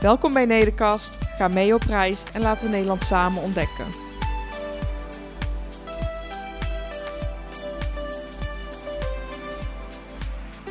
Welkom bij Nederkast, ga mee op reis en laten we Nederland samen ontdekken.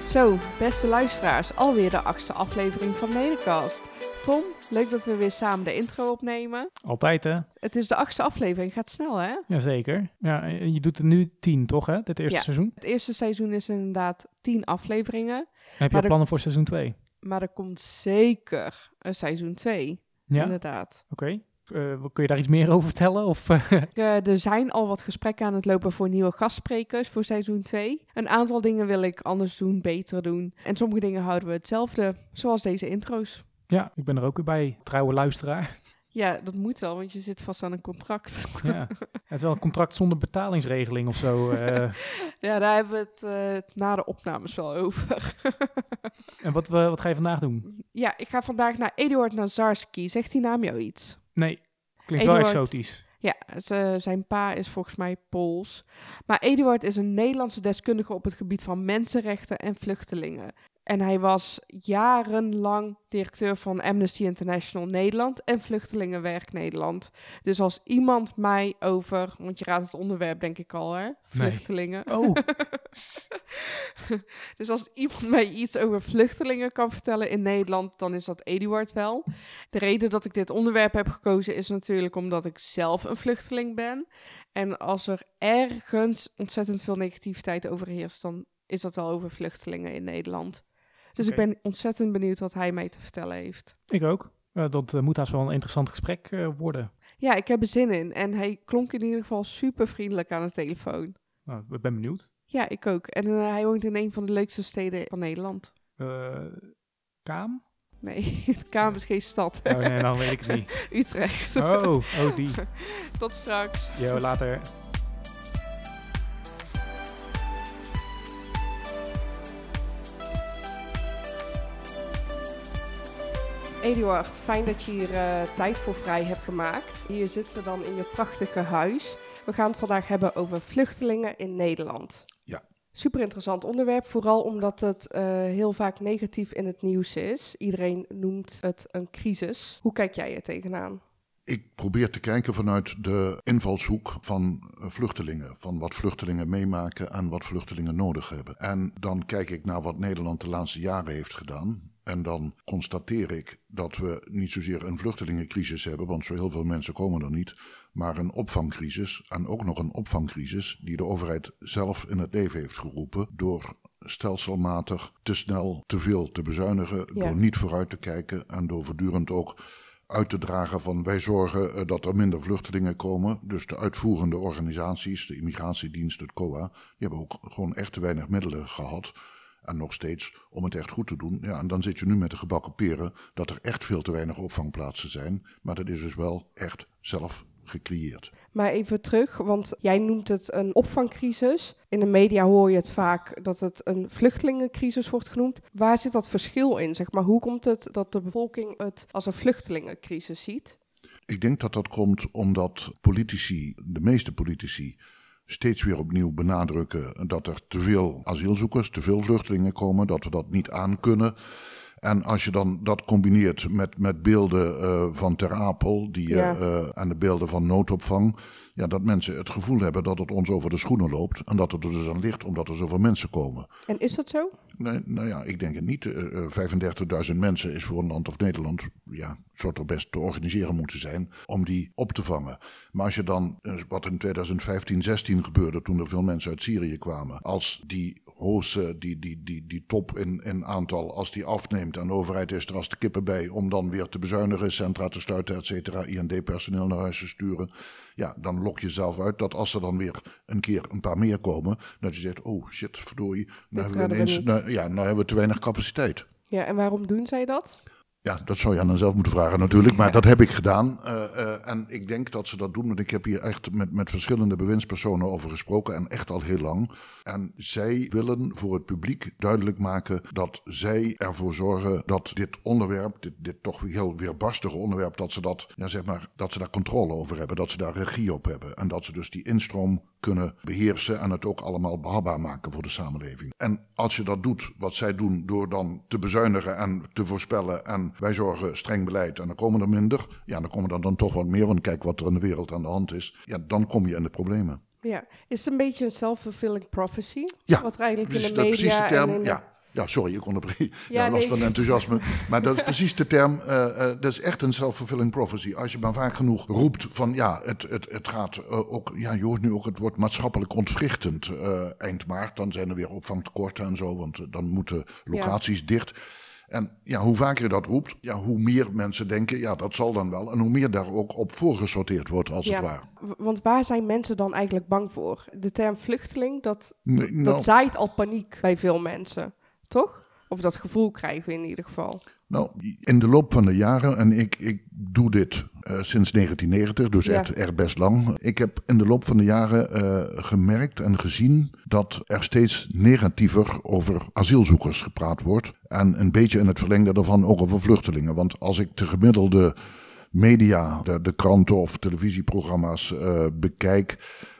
Zo, beste luisteraars, alweer de achtste aflevering van Nederkast. Tom, leuk dat we weer samen de intro opnemen. Altijd, hè? Het is de achtste aflevering, gaat snel hè? Jazeker. Ja, je doet er nu tien, toch, hè? Dit eerste Ja. seizoen. Het eerste seizoen is inderdaad 10 afleveringen, Heb je Maar al de- plannen voor seizoen 2? Maar er komt zeker een seizoen 2. Ja, Inderdaad. oké. Eh, kun je daar iets meer over vertellen? Of, eh, Eh, er zijn al wat gesprekken aan het lopen voor nieuwe gastsprekers voor seizoen 2. Een aantal dingen wil ik anders doen, beter doen. En sommige dingen houden we hetzelfde, zoals deze intro's. ja, ik ben er ook weer bij. Trouwe luisteraar. Ja, dat moet wel, want je zit vast aan een contract. ja. Het is wel een contract zonder betalingsregeling of zo. eh. ja, daar hebben we het eh, na de opnames wel over. en wat, eh, wat ga je vandaag doen? ja, ik ga vandaag naar Eduard Nazarski. Zegt die naam jou iets? Nee, klinkt wel exotisch. Ja, zijn pa is volgens mij Pools. Maar Eduard is een Nederlandse deskundige op het gebied van mensenrechten en vluchtelingen. En hij was jarenlang directeur van Amnesty International Nederland en Vluchtelingenwerk Nederland. Dus als iemand mij over, want je raadt het onderwerp denk ik al hè, vluchtelingen. Oh, Dus als iemand mij iets over vluchtelingen kan vertellen in Nederland, dan is dat Eduard wel. De reden dat ik dit onderwerp heb gekozen is natuurlijk omdat ik zelf een vluchteling ben. En als er ergens ontzettend veel negativiteit overheerst, dan is dat wel over vluchtelingen in Nederland. Dus ik ben ontzettend benieuwd wat hij mij te vertellen heeft. ik ook. Eh, dat eh, moet haast wel een interessant gesprek eh, worden. Ja, ik heb er zin in. En hij klonk in ieder geval super vriendelijk aan de telefoon. Nou, ik ben benieuwd. Ja, ik ook. En hij woont in een van de leukste steden van Nederland. Kaam? Nee, Kamer is geen stad. Oh nee, dan weet ik het niet. Utrecht. Oh, oh die. Tot straks. Yo, later. Eduard, fijn dat je hier eh, tijd voor vrij hebt gemaakt. Hier zitten we dan in je prachtige huis. We gaan het vandaag hebben over vluchtelingen in Nederland. Ja. Super interessant onderwerp, vooral omdat het eh, heel vaak negatief in het nieuws is. Iedereen noemt het een crisis. Hoe kijk jij er tegenaan? Ik probeer te kijken vanuit de invalshoek van eh, vluchtelingen. Van wat vluchtelingen meemaken en wat vluchtelingen nodig hebben. En dan kijk ik naar wat Nederland de laatste jaren heeft gedaan. En dan constateer ik dat we niet zozeer een vluchtelingencrisis hebben, want zo heel veel mensen komen er niet. Maar een opvangcrisis. En ook nog een opvangcrisis die de overheid zelf in het leven heeft geroepen. Door stelselmatig te snel te veel te bezuinigen. Ja. Door niet vooruit te kijken en door voortdurend ook uit te dragen van wij zorgen eh, dat er minder vluchtelingen komen. Dus de uitvoerende organisaties, de immigratiedienst, het COA, die hebben ook gewoon echt te weinig middelen gehad. En nog steeds om het echt goed te doen. Ja, en dan zit je nu met de gebakken peren dat er echt veel te weinig opvangplaatsen zijn. Maar dat is dus wel echt zelf gecreëerd. Maar even terug, want jij noemt het een opvangcrisis. In de media hoor je het vaak dat het een vluchtelingencrisis wordt genoemd. Waar zit dat verschil in? Zeg maar, hoe komt het dat de bevolking het als een vluchtelingencrisis ziet? Ik denk dat dat komt omdat politici, de meeste politici, steeds weer opnieuw benadrukken dat er te veel asielzoekers, te veel vluchtelingen komen, dat we dat niet aankunnen. En als je dan dat combineert met, met beelden eh, van Ter Apel die, Ja. eh, eh, en de beelden van noodopvang, ja, dat mensen het gevoel hebben dat het ons over de schoenen loopt. En dat het er dus aan ligt omdat er zoveel mensen komen. En is dat zo? Nee, nou ja, ik denk het niet. Eh, eh, 35.000 mensen is voor een land of Nederland, ja, zou toch best te organiseren moeten zijn om die op te vangen. Maar als je dan, eh, wat in 2015, 16 gebeurde toen er veel mensen uit Syrië kwamen, als die hoogste, die, die, die, die top in, in aantal, als die afneemt en de overheid is er als de kippen bij om dan weer te bezuinigen, centra te sluiten, et cetera, IND-personeel naar huis te sturen, ja, dan lok je zelf uit dat als er dan weer een keer een paar meer komen, dat je zegt, oh shit, verdorie, nou hebben we ineens, nou, ja, nou hebben we te weinig capaciteit. Ja, en waarom doen zij dat? Ja, dat zou je aan hen zelf moeten vragen natuurlijk, maar dat heb ik gedaan. Uh, uh, en ik denk dat ze dat doen, want ik heb hier echt met, met verschillende bewindspersonen over gesproken en echt al heel lang. En zij willen voor het publiek duidelijk maken dat zij ervoor zorgen dat dit onderwerp, dit, dit toch heel weerbarstige onderwerp, dat ze, dat, ja, zeg maar, dat ze daar controle over hebben, dat ze daar regie op hebben. En dat ze dus die instroom kunnen beheersen en het ook allemaal behapbaar maken voor de samenleving. En als je dat doet, wat zij doen, door dan te bezuinigen en te voorspellen en wij zorgen streng beleid en dan komen er minder, ja, dan komen er dan toch wat meer, want kijk wat er in de wereld aan de hand is, ja, dan kom je in de problemen. Ja, is het een beetje een self-fulfilling prophecy? Ja, wat er eigenlijk in de dat is precies media de term. de- Ja, ja, sorry, ik onderbreek. Ja, last nee. van enthousiasme. Maar dat is precies de term. eh, eh, dat is echt een self-fulfilling prophecy. Als je maar vaak genoeg roept van ja, het, het, het gaat eh, ook. Ja, je hoort nu ook het woord maatschappelijk ontwrichtend eind maart. Dan zijn er weer opvangtekorten en zo, want dan moeten locaties dicht. En ja, hoe vaker je dat roept, ja, hoe meer mensen denken, ja, dat zal dan wel. En hoe meer daar ook op voorgesorteerd wordt, als het ware. want waar zijn mensen dan eigenlijk bang voor? De term vluchteling, dat, Nee, nou, dat zaait al paniek bij veel mensen, toch? Of dat gevoel krijgen we in ieder geval. Nou, in de loop van de jaren, en ik, ik doe dit eh, sinds 1990, dus Ja. echt, echt best lang. Ik heb in de loop van de jaren eh, gemerkt en gezien dat er steeds negatiever over asielzoekers gepraat wordt. En een beetje in het verlengde daarvan ook over vluchtelingen. Want als ik de gemiddelde media, de, de kranten of televisieprogramma's eh, bekijk,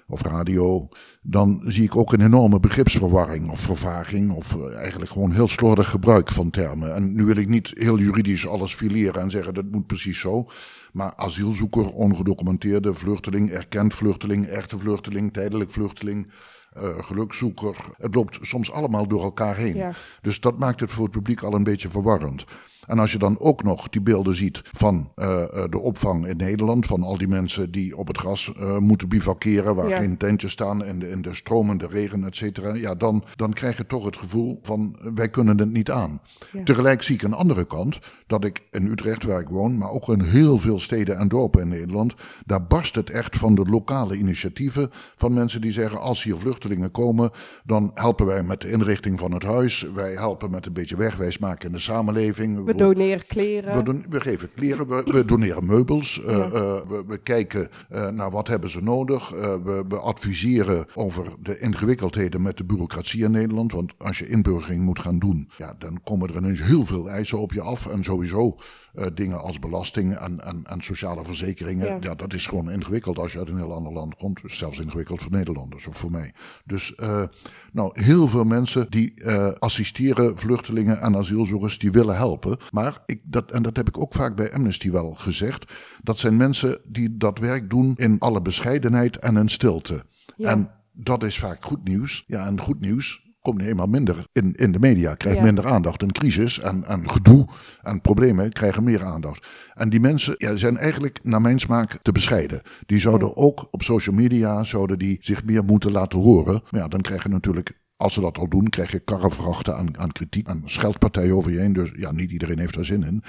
of radio, dan zie ik ook een enorme begripsverwarring of vervaging. Of eh, eigenlijk gewoon heel slordig gebruik van termen. En nu wil ik niet heel juridisch alles fileren en zeggen dat moet precies zo. Maar asielzoeker, ongedocumenteerde vluchteling, erkend vluchteling, echte vluchteling, tijdelijk vluchteling. eh gelukzoeker. Het loopt soms allemaal door elkaar heen. Ja. Dus dat maakt het voor het publiek al een beetje verwarrend. En als je dan ook nog die beelden ziet van eh, eh, de opvang in Nederland, van al die mensen die op het gras eh, moeten bivakeren, waar Ja. geen tentjes staan in de, in de stromende regen, et cetera, ja, dan, dan krijg je toch het gevoel van wij kunnen het niet aan. Ja. Tegelijk zie ik een andere kant, dat ik in Utrecht, waar ik woon, maar ook in heel veel steden en dorpen in Nederland, daar barst het echt van de lokale initiatieven van mensen die zeggen, als hier vluchtelingen komen, dan helpen wij met de inrichting van het huis, wij helpen met een beetje wegwijs maken in de samenleving. We doneren kleren. We, we geven kleren, we, we doneren meubels, eh, Ja. eh, we, we kijken eh, naar wat hebben ze nodig. We, we adviseren over de ingewikkeldheden met de bureaucratie in Nederland. Want als je inburgering moet gaan doen, ja, dan komen er ineens heel veel eisen op je af. En sowieso eh, dingen als belasting en, en, en sociale verzekeringen. Ja. Ja. dat is gewoon ingewikkeld als je uit een heel ander land komt. Dus zelfs ingewikkeld voor Nederlanders of voor mij. Dus eh, nou, heel veel mensen die eh, assisteren vluchtelingen en asielzoekers, die willen helpen. Maar, ik, dat, en dat heb ik ook vaak bij Amnesty wel gezegd, dat zijn mensen die dat werk doen in alle bescheidenheid en in stilte. Ja. En dat is vaak goed nieuws. Ja, en goed nieuws komt helemaal minder in, in de media, krijgt Ja. minder aandacht. Een crisis en, en gedoe en problemen krijgen meer aandacht. En die mensen ja, zijn eigenlijk naar mijn smaak te bescheiden. Die zouden ook op social media zouden die zich meer moeten laten horen. Maar ja, dan krijg je natuurlijk als ze dat al doen, krijg je karrevrachten aan, aan kritiek, aan scheldpartijen over je heen. Dus ja, niet iedereen heeft daar zin in.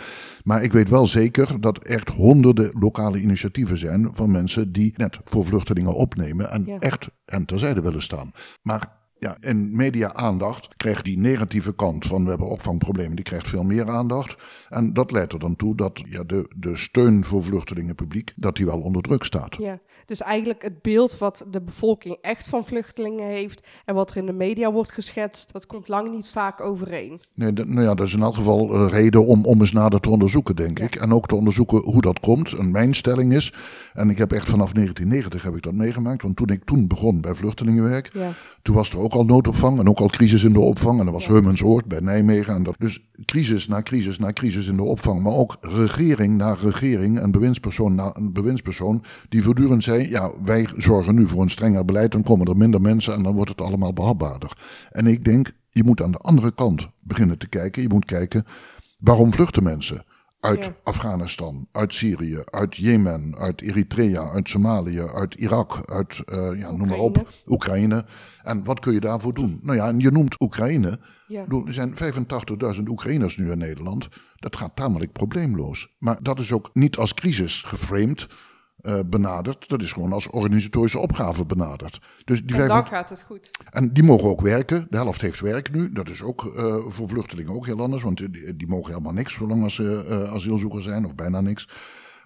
Maar ik weet wel zeker dat er echt honderden lokale initiatieven zijn van mensen die net voor vluchtelingen opnemen en Ja. echt hen terzijde willen staan. Maar ja, in media-aandacht krijgt die negatieve kant van we hebben opvangproblemen, die krijgt veel meer aandacht. En dat leidt er dan toe dat ja, de, de steun voor vluchtelingenpubliek, dat die wel onder druk staat. Ja, dus eigenlijk het beeld wat de bevolking echt van vluchtelingen heeft en wat er in de media wordt geschetst, dat komt lang niet vaak overeen. Nee, dat- nou ja, dat is in elk geval een reden om, om eens nader te onderzoeken, denk Ja. ik. En ook te onderzoeken hoe dat komt. En mijn stelling is, en ik heb echt vanaf 1990 heb ik dat meegemaakt, want toen ik toen begon bij vluchtelingenwerk, Ja, toen was er ook al noodopvang en ook al crisis in de opvang. En er was Ja. Heumensoord bij Nijmegen. En dat, dus crisis na crisis na crisis in de opvang. Maar ook regering na regering en bewindspersoon na een bewindspersoon. Die voortdurend zei, ja, wij zorgen nu voor een strenger beleid. Dan komen er minder mensen en dan wordt het allemaal behapbaarder. En ik denk, je moet aan de andere kant beginnen te kijken. Je moet kijken, waarom vluchten mensen? Uit Ja. Afghanistan, uit Syrië, uit Jemen, uit Eritrea, uit Somalië, uit Irak, uit, eh, ja, noem maar op, Oekraïne. En wat kun je daarvoor doen? Nou ja, en je noemt Oekraïne. ja. Er zijn 85.000 Oekraïners nu in Nederland. Dat gaat tamelijk probleemloos. Maar dat is ook niet als crisis geframed. Eh, benaderd. Dat is gewoon als organisatorische opgave benaderd. Dus die En dan 35 gaat het goed. en die mogen ook werken. De helft heeft werk nu. Dat is ook eh, voor vluchtelingen ook heel anders. Want die, die mogen helemaal niks zolang ze eh, asielzoeker zijn. Of bijna niks.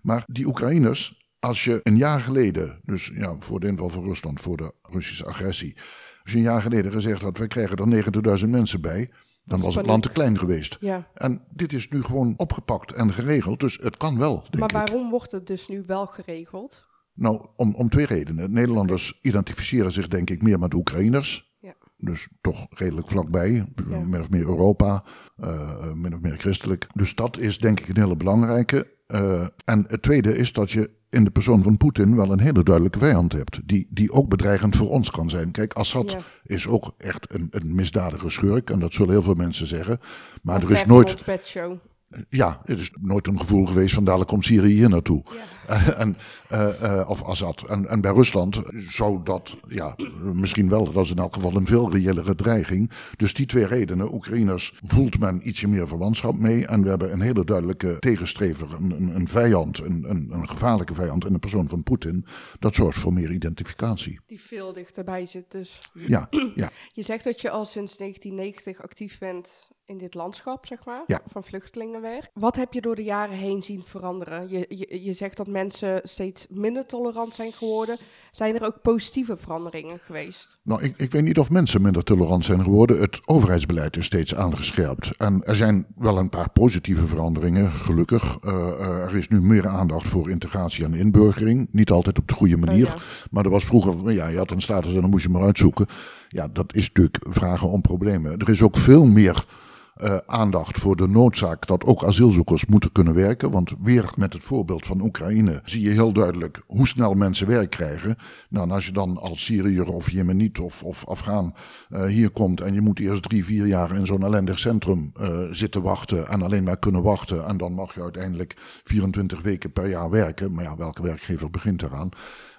Maar die Oekraïners, als je een jaar geleden, dus ja, voor de inval van Rusland, voor de Russische agressie. Als je een jaar geleden gezegd had, we krijgen er 90.000 mensen bij. Dan was het land te klein geweest. Ja. En dit is nu gewoon opgepakt en geregeld. Dus het kan wel, denk Maar ik. waarom wordt het dus nu wel geregeld? Nou, om, om twee redenen. Nederlanders identificeren zich denk ik meer met de Oekraïners. Ja. Dus toch redelijk vlakbij, Ja. min of meer Europa, eh, min of meer christelijk. Dus dat is denk ik een hele belangrijke. Eh, en het tweede is dat je in de persoon van Poetin wel een hele duidelijke vijand hebt. Die, die ook bedreigend voor ons kan zijn. Kijk, Assad Ja. is ook echt een, een misdadige schurk. En dat zullen heel veel mensen zeggen. Maar, er is nooit... Ja, het is nooit een gevoel geweest van dadelijk komt Syrië hier naartoe. Ja. en, eh, eh, of Assad. En, en bij Rusland zou dat, ja, misschien wel, dat is in elk geval een veel reëlere dreiging. Dus die twee redenen, Oekraïners voelt men ietsje meer verwantschap mee. En we hebben een hele duidelijke tegenstrever, een, een, een vijand, een, een, een gevaarlijke vijand in de persoon van Poetin. Dat zorgt voor meer identificatie. Die veel dichterbij zit dus. Ja, ja. Je zegt dat je al sinds 1990 actief bent in dit landschap, zeg maar, Ja. van vluchtelingenwerk. Wat heb je door de jaren heen zien veranderen? Je, je, je zegt dat mensen steeds minder tolerant zijn geworden. Zijn er ook positieve veranderingen geweest? Nou, ik, ik weet niet of mensen minder tolerant zijn geworden. Het overheidsbeleid is steeds aangescherpt. En er zijn wel een paar positieve veranderingen, gelukkig. Eh, eh, er is nu meer aandacht voor integratie en inburgering. Niet altijd op de goede manier. Oh ja. Maar er was vroeger, ja, je had een status en dan moest je maar uitzoeken. Ja, dat is natuurlijk vragen om problemen. Er is ook veel meer eh, aandacht voor de noodzaak dat ook asielzoekers moeten kunnen werken. Want weer met het voorbeeld van Oekraïne zie je heel duidelijk hoe snel mensen werk krijgen. Nou, en als je dan als Syriër of Jemeniet of, of Afghaan eh, hier komt en je moet eerst drie, vier jaar in zo'n ellendig centrum eh, zitten wachten en alleen maar kunnen wachten. En dan mag je uiteindelijk 24 weken per jaar werken. Maar ja, welke werkgever begint eraan?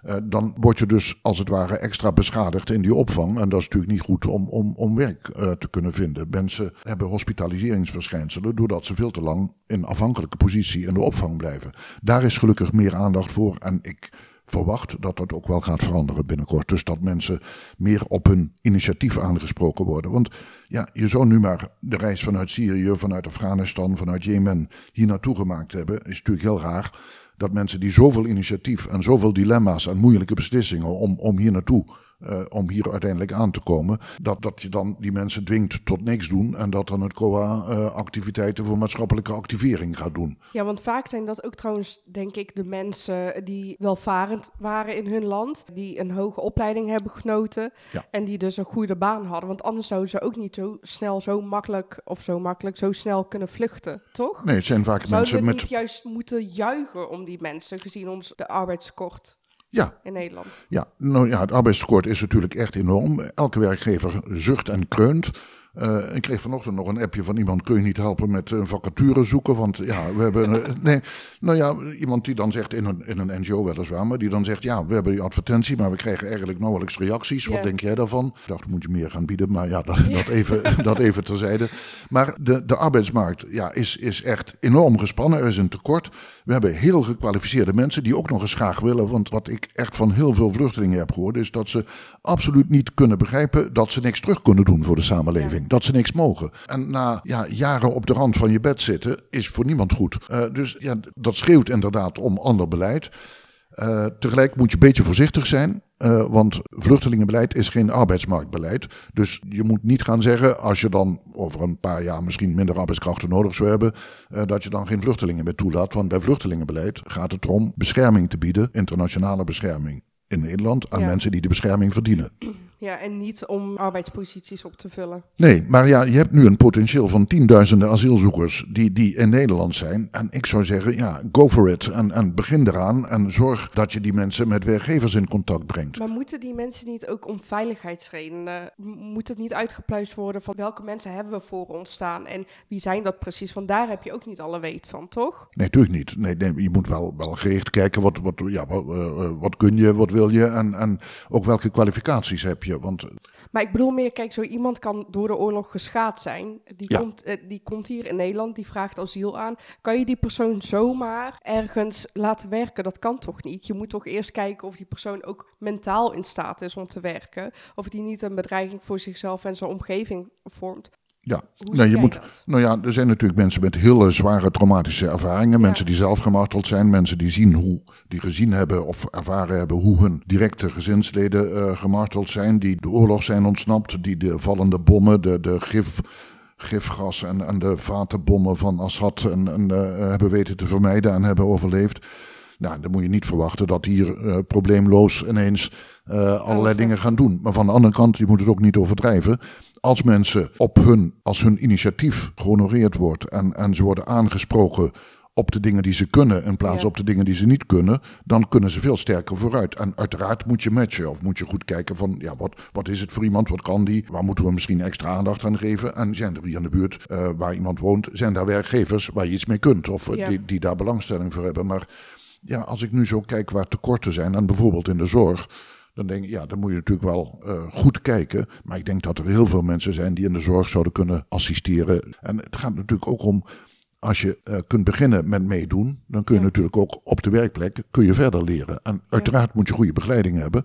Eh, dan word je dus als het ware extra beschadigd in die opvang. En dat is natuurlijk niet goed om, om, om werk eh, te kunnen vinden. Mensen hebben hospitaliseringsverschijnselen doordat ze veel te lang in afhankelijke positie in de opvang blijven. Daar is gelukkig meer aandacht voor. En ik verwacht dat dat ook wel gaat veranderen binnenkort. Dus dat mensen meer op hun initiatief aangesproken worden. Want ja, je zou nu maar de reis vanuit Syrië, vanuit Afghanistan, vanuit Jemen hier naartoe gemaakt hebben. Is natuurlijk heel raar dat mensen die zoveel initiatief en zoveel dilemma's en moeilijke beslissingen om, om hier naartoe, eh, om hier uiteindelijk aan te komen, dat, dat je dan die mensen dwingt tot niks doen en dat dan het COA activiteiten voor maatschappelijke activering gaat doen. Ja, want vaak zijn dat ook trouwens, denk ik, de mensen die welvarend waren in hun land. Die een hoge opleiding hebben genoten. Ja. En die dus een goede baan hadden. Want anders zouden ze ook niet zo snel, zo makkelijk, of zo makkelijk, zo snel kunnen vluchten, toch? Nee, het zijn vaak Zouden mensen we met. niet juist moeten juichen om die mensen, gezien ons de arbeidskort Ja, in Nederland? Ja, nou ja, het arbeidstekort is natuurlijk echt enorm. Elke werkgever zucht en kreunt. Eh, ik kreeg vanochtend nog een appje van iemand, kun je niet helpen met een vacature zoeken? Want ja, we hebben... nee, nou ja, iemand die dan zegt, in een, in een NGO weliswaar, maar die dan zegt, ja, we hebben die advertentie, maar we krijgen eigenlijk nauwelijks reacties. Wat Ja. denk jij daarvan? Ik dacht, moet je meer gaan bieden, maar ja, dat, dat, even, dat even terzijde. Maar de, de arbeidsmarkt ja, is, is echt enorm gespannen, er is een tekort. We hebben heel gekwalificeerde mensen die ook nog eens graag willen. Want wat ik echt van heel veel vluchtelingen heb gehoord, is dat ze absoluut niet kunnen begrijpen dat ze niks terug kunnen doen voor de samenleving. Dat ze niks mogen. En na ja, jaren op de rand van je bed zitten, is voor niemand goed. Eh, dus ja, dat schreeuwt inderdaad om ander beleid. Eh, tegelijk moet je een beetje voorzichtig zijn. eh, want vluchtelingenbeleid is geen arbeidsmarktbeleid. Dus je moet niet gaan zeggen, als je dan over een paar jaar misschien minder arbeidskrachten nodig zou hebben, eh, dat je dan geen vluchtelingen meer toelaat. Want bij vluchtelingenbeleid gaat het erom bescherming te bieden, internationale bescherming in Nederland, aan Ja. mensen die de bescherming verdienen. Ja, en niet om arbeidsposities op te vullen. Nee, maar ja, je hebt nu een potentieel van tienduizenden asielzoekers die, die in Nederland zijn. En ik zou zeggen, ja, go for it. En, en begin eraan en zorg dat je die mensen met werkgevers in contact brengt. Maar moeten die mensen niet ook om veiligheidsredenen, moet het niet uitgepluist worden van welke mensen hebben we voor ons staan en wie zijn dat precies? Want daar heb je ook niet alle weet van, toch? Nee, natuurlijk niet. Nee, nee, je moet wel, wel gericht kijken wat, wat, ja, wat, eh, eh, wat kun je, wat wil je en, en ook welke kwalificaties heb je je. Want Maar ik bedoel meer, kijk, zo iemand kan door de oorlog geschaad zijn. Die, Ja. komt, eh, die komt hier in Nederland, die vraagt asiel aan. Kan je die persoon zomaar ergens laten werken? Dat kan toch niet? Je moet toch eerst kijken of die persoon ook mentaal in staat is om te werken. Of die niet een bedreiging voor zichzelf en zijn omgeving vormt. Ja, Hoe zie je moet- dat? Nou ja, er zijn natuurlijk mensen met hele zware traumatische ervaringen. Ja. Mensen die zelf gemarteld zijn. Mensen die zien hoe, die gezien hebben of ervaren hebben hoe hun directe gezinsleden eh, gemarteld zijn. Die de oorlog zijn ontsnapt. Die de vallende bommen, de, de gif, gifgas en, en de vatenbommen van Assad en, en, eh, hebben weten te vermijden en hebben overleefd. Nou, dan moet je niet verwachten dat hier eh, probleemloos ineens eh, allerlei dingen gaan doen. Maar van de andere kant, je moet het ook niet overdrijven. Als mensen op hun, als hun initiatief gehonoreerd wordt en, en ze worden aangesproken op de dingen die ze kunnen in plaats Ja. op de dingen die ze niet kunnen, dan kunnen ze veel sterker vooruit. En uiteraard moet je matchen of moet je goed kijken van, ja, wat, wat is het voor iemand, wat kan die, waar moeten we misschien extra aandacht aan geven? En zijn er hier in de buurt eh, waar iemand woont, zijn daar werkgevers waar je iets mee kunt of Ja. die, die daar belangstelling voor hebben. Maar ja, als ik nu zo kijk waar tekorten zijn, en bijvoorbeeld in de zorg, dan denk ik, ja, dan moet je natuurlijk wel eh, goed kijken. Maar ik denk dat er heel veel mensen zijn die in de zorg zouden kunnen assisteren. En het gaat natuurlijk ook om, als je eh, kunt beginnen met meedoen, dan kun je Ja. natuurlijk ook op de werkplek kun je verder leren. En uiteraard moet je goede begeleiding hebben.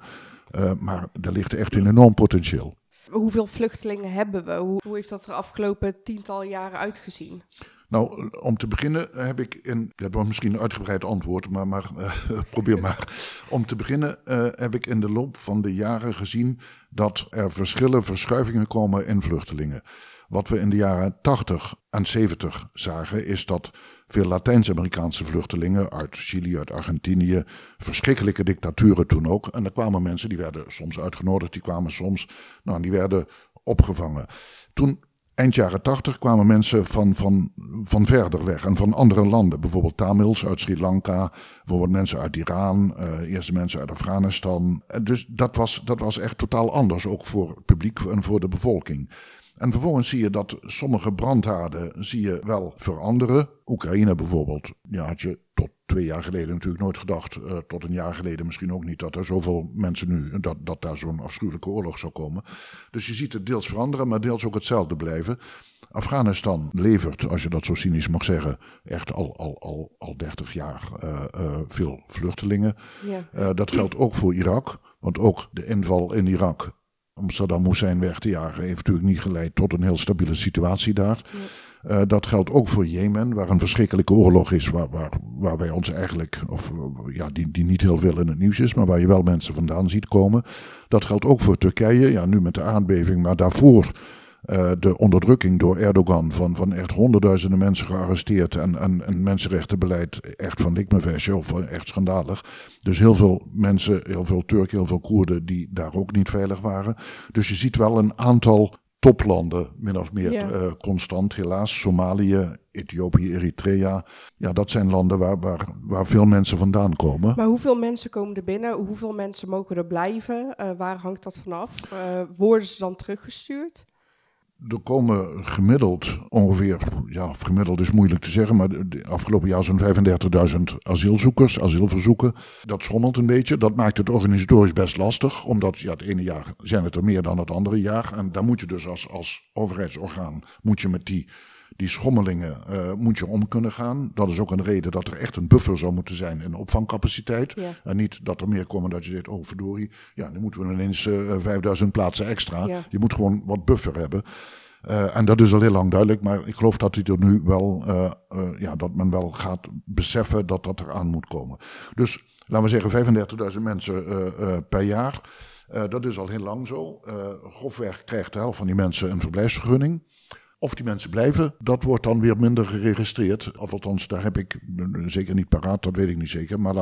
eh, maar er ligt echt een enorm potentieel. Hoeveel vluchtelingen hebben we? Hoe, hoe heeft dat er afgelopen tiental jaren uitgezien? Nou, om te beginnen heb ik in. Dat misschien een uitgebreid antwoord, maar, maar eh, probeer maar. Om te beginnen eh, heb ik in de loop van de jaren gezien dat er verschillen, verschuivingen komen in vluchtelingen. Wat we in de jaren 80 en 70 zagen, is dat veel Latijns-Amerikaanse vluchtelingen uit Chili, uit Argentinië, verschrikkelijke dictaturen toen ook. En er kwamen mensen die werden soms uitgenodigd, die kwamen soms, nou, die werden opgevangen. Toen eind jaren 80 kwamen mensen van, van, van verder weg en van andere landen. Bijvoorbeeld Tamils uit Sri Lanka, bijvoorbeeld mensen uit Iran, eh eerste mensen uit Afghanistan. Eh, Dus dat was, dat was echt totaal anders, ook voor het publiek en voor de bevolking. En vervolgens zie je dat sommige brandhaarden zie je wel veranderen. Oekraïne bijvoorbeeld, ja, had je tot twee jaar geleden natuurlijk nooit gedacht. eh, tot een jaar geleden misschien ook niet dat er zoveel mensen nu, dat, dat daar zo'n afschuwelijke oorlog zou komen. Dus je ziet het deels veranderen, maar deels ook hetzelfde blijven. Afghanistan levert, als je dat zo cynisch mag zeggen, echt al, al, al, al 30 jaar eh, eh, veel vluchtelingen. Ja. Dat geldt ook voor Irak, want ook de inval in Irak om Saddam Hussein weg te jagen heeft natuurlijk niet geleid tot een heel stabiele situatie daar. Eh, dat geldt ook voor Jemen, waar een verschrikkelijke oorlog is, waar, waar, waar wij ons eigenlijk, of eh, ja, die, die niet heel veel in het nieuws is, maar waar je wel mensen vandaan ziet komen. Dat geldt ook voor Turkije, ja, nu met de aardbeving, maar daarvoor eh, de onderdrukking door Erdogan van, van echt honderdduizenden mensen gearresteerd en, en, en mensenrechtenbeleid echt van likmevesje of echt schandalig. Dus heel veel mensen, heel veel Turken, heel veel Koerden die daar ook niet veilig waren. Dus je ziet wel een aantal toplanden, min of meer Ja. eh, constant, helaas. Somalië, Ethiopië, Eritrea. Ja, dat zijn landen waar, waar, waar veel mensen vandaan komen. Maar hoeveel mensen komen er binnen? Hoeveel mensen mogen er blijven? Eh, waar hangt dat vanaf? Eh, worden ze dan teruggestuurd? Er komen gemiddeld ongeveer, ja, gemiddeld is moeilijk te zeggen, maar de, afgelopen jaar zo'n 35.000 asielzoekers, asielverzoeken. Dat schommelt een beetje. Dat maakt het organisatorisch best lastig, omdat ja, het ene jaar zijn het er meer dan het andere jaar. En daar moet je dus als, als overheidsorgaan, moet je met die, die schommelingen eh, moet je om kunnen gaan. Dat is ook een reden dat er echt een buffer zou moeten zijn in opvangcapaciteit. Ja. En niet dat er meer komen dat je zegt, oh verdorie, ja, dan moeten we ineens eh 5000 plaatsen extra. Ja. Je moet gewoon wat buffer hebben. Eh, en dat is al heel lang duidelijk, maar ik geloof dat hij er nu wel, ja, dat men wel gaat beseffen dat dat eraan moet komen. Dus laten we zeggen 35.000 mensen per jaar. Dat is al heel lang zo. Grofweg krijgt de helft van die mensen een verblijfsvergunning. Of die mensen blijven, dat wordt dan weer minder geregistreerd. Of althans, daar heb ik eh, zeker niet paraat, dat weet ik niet zeker. Maar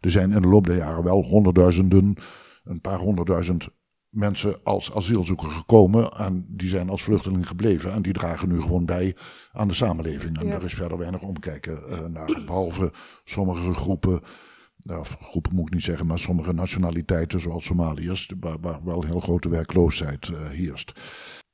er zijn in de loop der jaren wel honderdduizenden, een paar honderdduizend mensen als asielzoeker gekomen. En die zijn als vluchteling gebleven. En die dragen nu gewoon bij aan de samenleving. En Ja. er is verder weinig omkijken eh, naar. Behalve sommige groepen. Nou, of groepen moet ik niet zeggen, maar sommige nationaliteiten, zoals Somaliërs, waar, waar wel heel grote werkloosheid eh, heerst.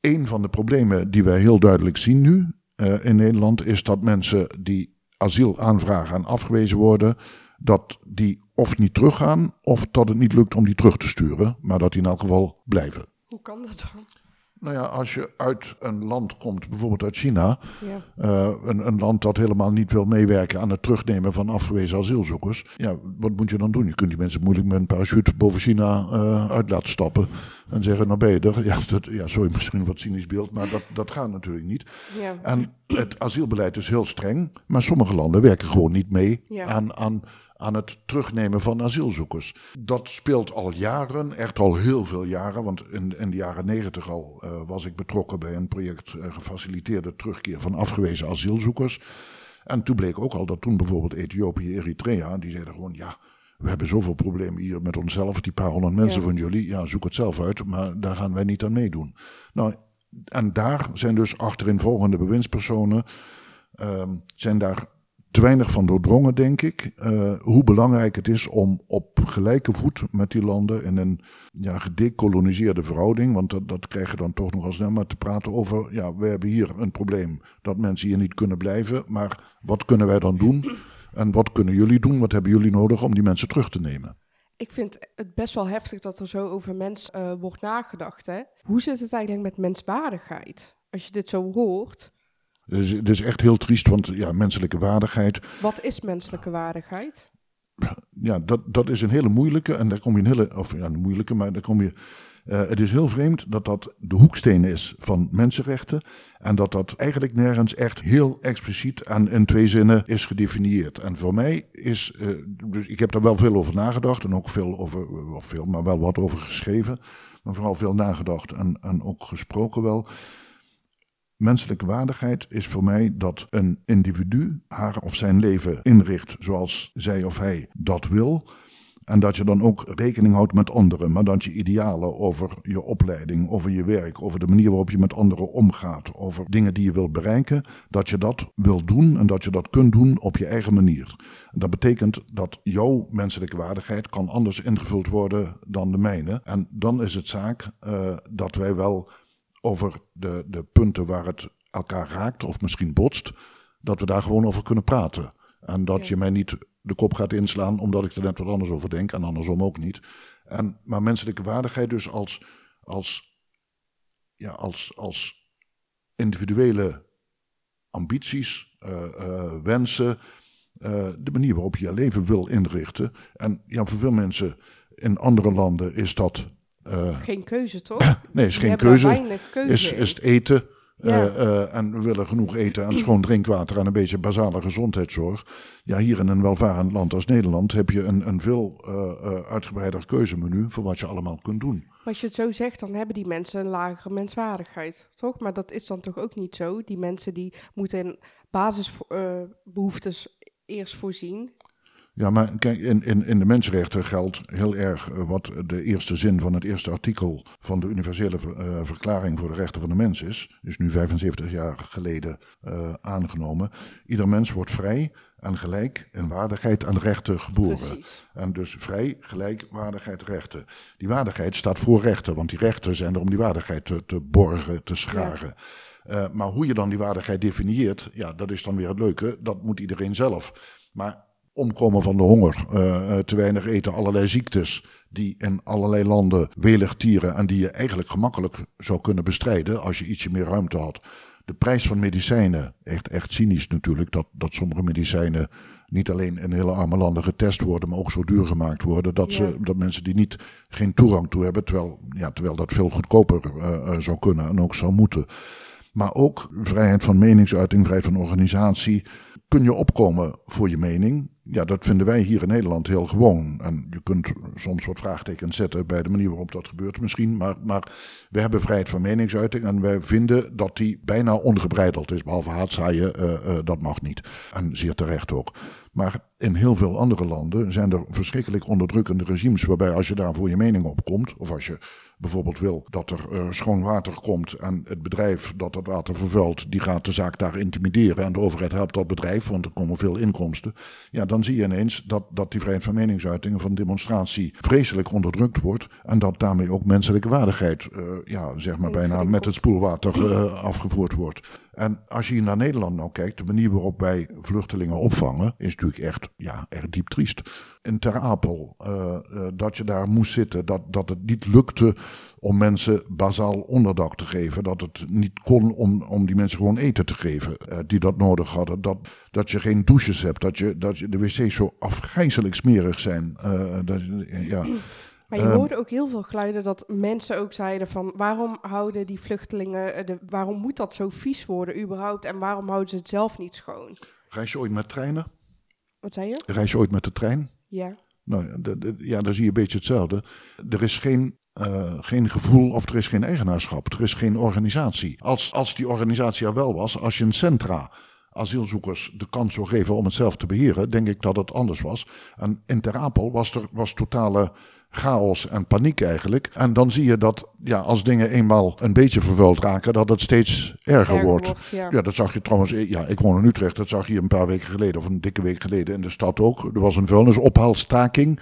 Een van de problemen die wij heel duidelijk zien nu eh, in Nederland is dat mensen die asiel aanvragen en afgewezen worden, dat die of niet teruggaan of dat het niet lukt om die terug te sturen, maar dat die in elk geval blijven. Hoe kan dat dan? Nou ja, als je uit een land komt, bijvoorbeeld uit China, Ja. eh, een, een land dat helemaal niet wil meewerken aan het terugnemen van afgewezen asielzoekers, ja, wat moet je dan doen? Je kunt die mensen moeilijk met een parachute boven China eh, uit laten stappen en zeggen, nou ben je er. Ja, dat, ja sorry, misschien wat cynisch beeld, maar dat, dat gaat natuurlijk niet. Ja. En het asielbeleid is heel streng, maar sommige landen werken gewoon niet mee Ja. aan, aan, aan het terugnemen van asielzoekers. Dat speelt al jaren, echt al heel veel jaren, want in, in de jaren negentig al eh, was ik betrokken bij een project eh, gefaciliteerde terugkeer van afgewezen asielzoekers. En toen bleek ook al dat toen bijvoorbeeld Ethiopië, Eritrea, die zeiden gewoon ja. We hebben zoveel problemen hier met onszelf, die paar honderd mensen Ja. van jullie. Ja, zoek het zelf uit, maar daar gaan wij niet aan meedoen. Nou, en daar zijn dus achterin bewindspersonen ehm, zijn daar te weinig van doordrongen, denk ik. eh, hoe belangrijk het is om op gelijke voet met die landen in een ja, gedecoloniseerde verhouding, want dat, dat krijg je dan toch nog als snel, maar te praten over, ja, we hebben hier een probleem dat mensen hier niet kunnen blijven, maar wat kunnen wij dan doen? En wat kunnen jullie doen? Wat hebben jullie nodig om die mensen terug te nemen? Ik vind het best wel heftig dat er zo over mens eh, wordt nagedacht. Hè? Hoe zit het eigenlijk met menswaardigheid? Als je dit zo hoort, Dus het is echt heel triest, want ja, menselijke waardigheid, wat is menselijke waardigheid? ja, dat, dat is een hele moeilijke. En daar kom je een hele, of ja, een moeilijke, maar daar kom je. eh, het is heel vreemd dat dat de hoeksteen is van mensenrechten. En dat dat eigenlijk nergens echt heel expliciet en in twee zinnen is gedefinieerd. En voor mij is, eh, dus ik heb daar wel veel over nagedacht en ook veel over, of veel, maar wel wat over geschreven. Maar vooral veel nagedacht en, en ook gesproken wel. Menselijke waardigheid is voor mij dat een individu haar of zijn leven inricht zoals zij of hij dat wil. En dat je dan ook rekening houdt met anderen, maar dat je idealen over je opleiding, over je werk, over de manier waarop je met anderen omgaat, over dingen die je wilt bereiken, dat je dat wil doen en dat je dat kunt doen op je eigen manier. Dat betekent dat jouw menselijke waardigheid kan anders ingevuld worden dan de mijne. En dan is het zaak eh, dat wij wel over de, de punten waar het elkaar raakt of misschien botst, dat we daar gewoon over kunnen praten. En dat je mij niet de kop gaat inslaan omdat ik er net wat anders over denk en andersom ook niet. En, maar menselijke waardigheid dus als, als, ja, als, als individuele ambities, eh, eh, wensen, eh, de manier waarop je je leven wil inrichten. En ja, voor veel mensen in andere landen is dat eh, Geen keuze, toch? Nee, is geen keuze. keuze Is, is het eten. Ja. eh, eh, en we willen genoeg eten en schoon drinkwater en een beetje basale gezondheidszorg. Ja, hier in een welvarend land als Nederland heb je een, een veel eh, uitgebreider keuzemenu voor wat je allemaal kunt doen. Maar als je het zo zegt, dan hebben die mensen een lagere menswaardigheid, toch? Maar dat is dan toch ook niet zo? Die mensen die moeten in basisbehoeftes eerst voorzien. Ja, maar kijk, in, in, in de mensenrechten geldt heel erg eh, wat de eerste zin van het eerste artikel van de Universele Ver- eh, Verklaring voor de Rechten van de Mens is. Is nu 75 jaar geleden eh, aangenomen. Ieder mens wordt vrij en gelijk in waardigheid en rechten geboren. Precies. En dus vrij, gelijk, waardigheid, rechten. Die waardigheid staat voor rechten, want die rechten zijn er om die waardigheid te, te borgen, te scharen. Maar hoe je dan die waardigheid definieert, ja, dat is dan weer het leuke. Dat moet iedereen zelf. Maar omkomen van de honger, eh, eh, te weinig eten, allerlei ziektes die in allerlei landen welig tieren en die je eigenlijk gemakkelijk zou kunnen bestrijden als je ietsje meer ruimte had. De prijs van medicijnen, echt, echt cynisch natuurlijk, dat, dat sommige medicijnen niet alleen in hele arme landen getest worden, maar ook zo duur gemaakt worden dat, ze, Ja. dat mensen die niet geen toegang toe hebben, terwijl, ja, terwijl dat veel goedkoper eh, zou kunnen en ook zou moeten. Maar ook vrijheid van meningsuiting, vrijheid van organisatie. Kun je opkomen voor je mening? Ja, dat vinden wij hier in Nederland heel gewoon. En je kunt soms wat vraagtekens zetten bij de manier waarop dat gebeurt misschien. Maar, maar we hebben vrijheid van meningsuiting en wij vinden dat die bijna ongebreideld is. Behalve haatzaaien, eh, eh, dat mag niet. En zeer terecht ook. Maar in heel veel andere landen zijn er verschrikkelijk onderdrukkende regimes waarbij als je daar voor je mening opkomt, of als je bijvoorbeeld wil dat er eh, schoon water komt en het bedrijf dat dat water vervuilt, die gaat de zaak daar intimideren en de overheid helpt dat bedrijf, want er komen veel inkomsten. Ja, dan zie je ineens dat, dat die vrijheid van meningsuiting en van demonstratie vreselijk onderdrukt wordt en dat daarmee ook menselijke waardigheid, eh, ja, zeg maar bijna met het spoelwater eh, afgevoerd wordt. En als je naar Nederland nou kijkt, de manier waarop wij vluchtelingen opvangen, is natuurlijk echt, ja, echt diep triest. In Ter Apel, eh, eh, dat je daar moest zitten, dat, dat het niet lukte om mensen bazaal onderdak te geven. Dat het niet kon om, om die mensen gewoon eten te geven eh, die dat nodig hadden. Dat, dat je geen douches hebt, dat, je, dat je, de wc's zo afgrijzelijk smerig zijn. Dat, ja. Maar je Ehm. hoorde ook heel veel geluiden dat mensen ook zeiden van waarom houden die vluchtelingen, de, waarom moet dat zo vies worden überhaupt en waarom houden ze het zelf niet schoon? Reis je ooit met treinen? Wat zei je? Reis je ooit met de trein? Ja. Nou, ja, daar zie je een beetje hetzelfde. Er is geen, eh, geen gevoel of er is geen eigenaarschap. Er is geen organisatie. Als, als die organisatie er wel was, als je een centra asielzoekers de kans zou geven om het zelf te beheren, denk ik dat het anders was. En in Ter Apel was er was totale chaos en paniek eigenlijk. En dan zie je dat ja, als dingen eenmaal een beetje vervuild raken, dat het steeds erger, Erger wordt. wordt, ja. Ja, dat zag je trouwens. eh, Ja, ik woon in Utrecht. Dat zag je een paar weken geleden, of een dikke week geleden in de stad ook. Er was een vuilnisophaalstaking.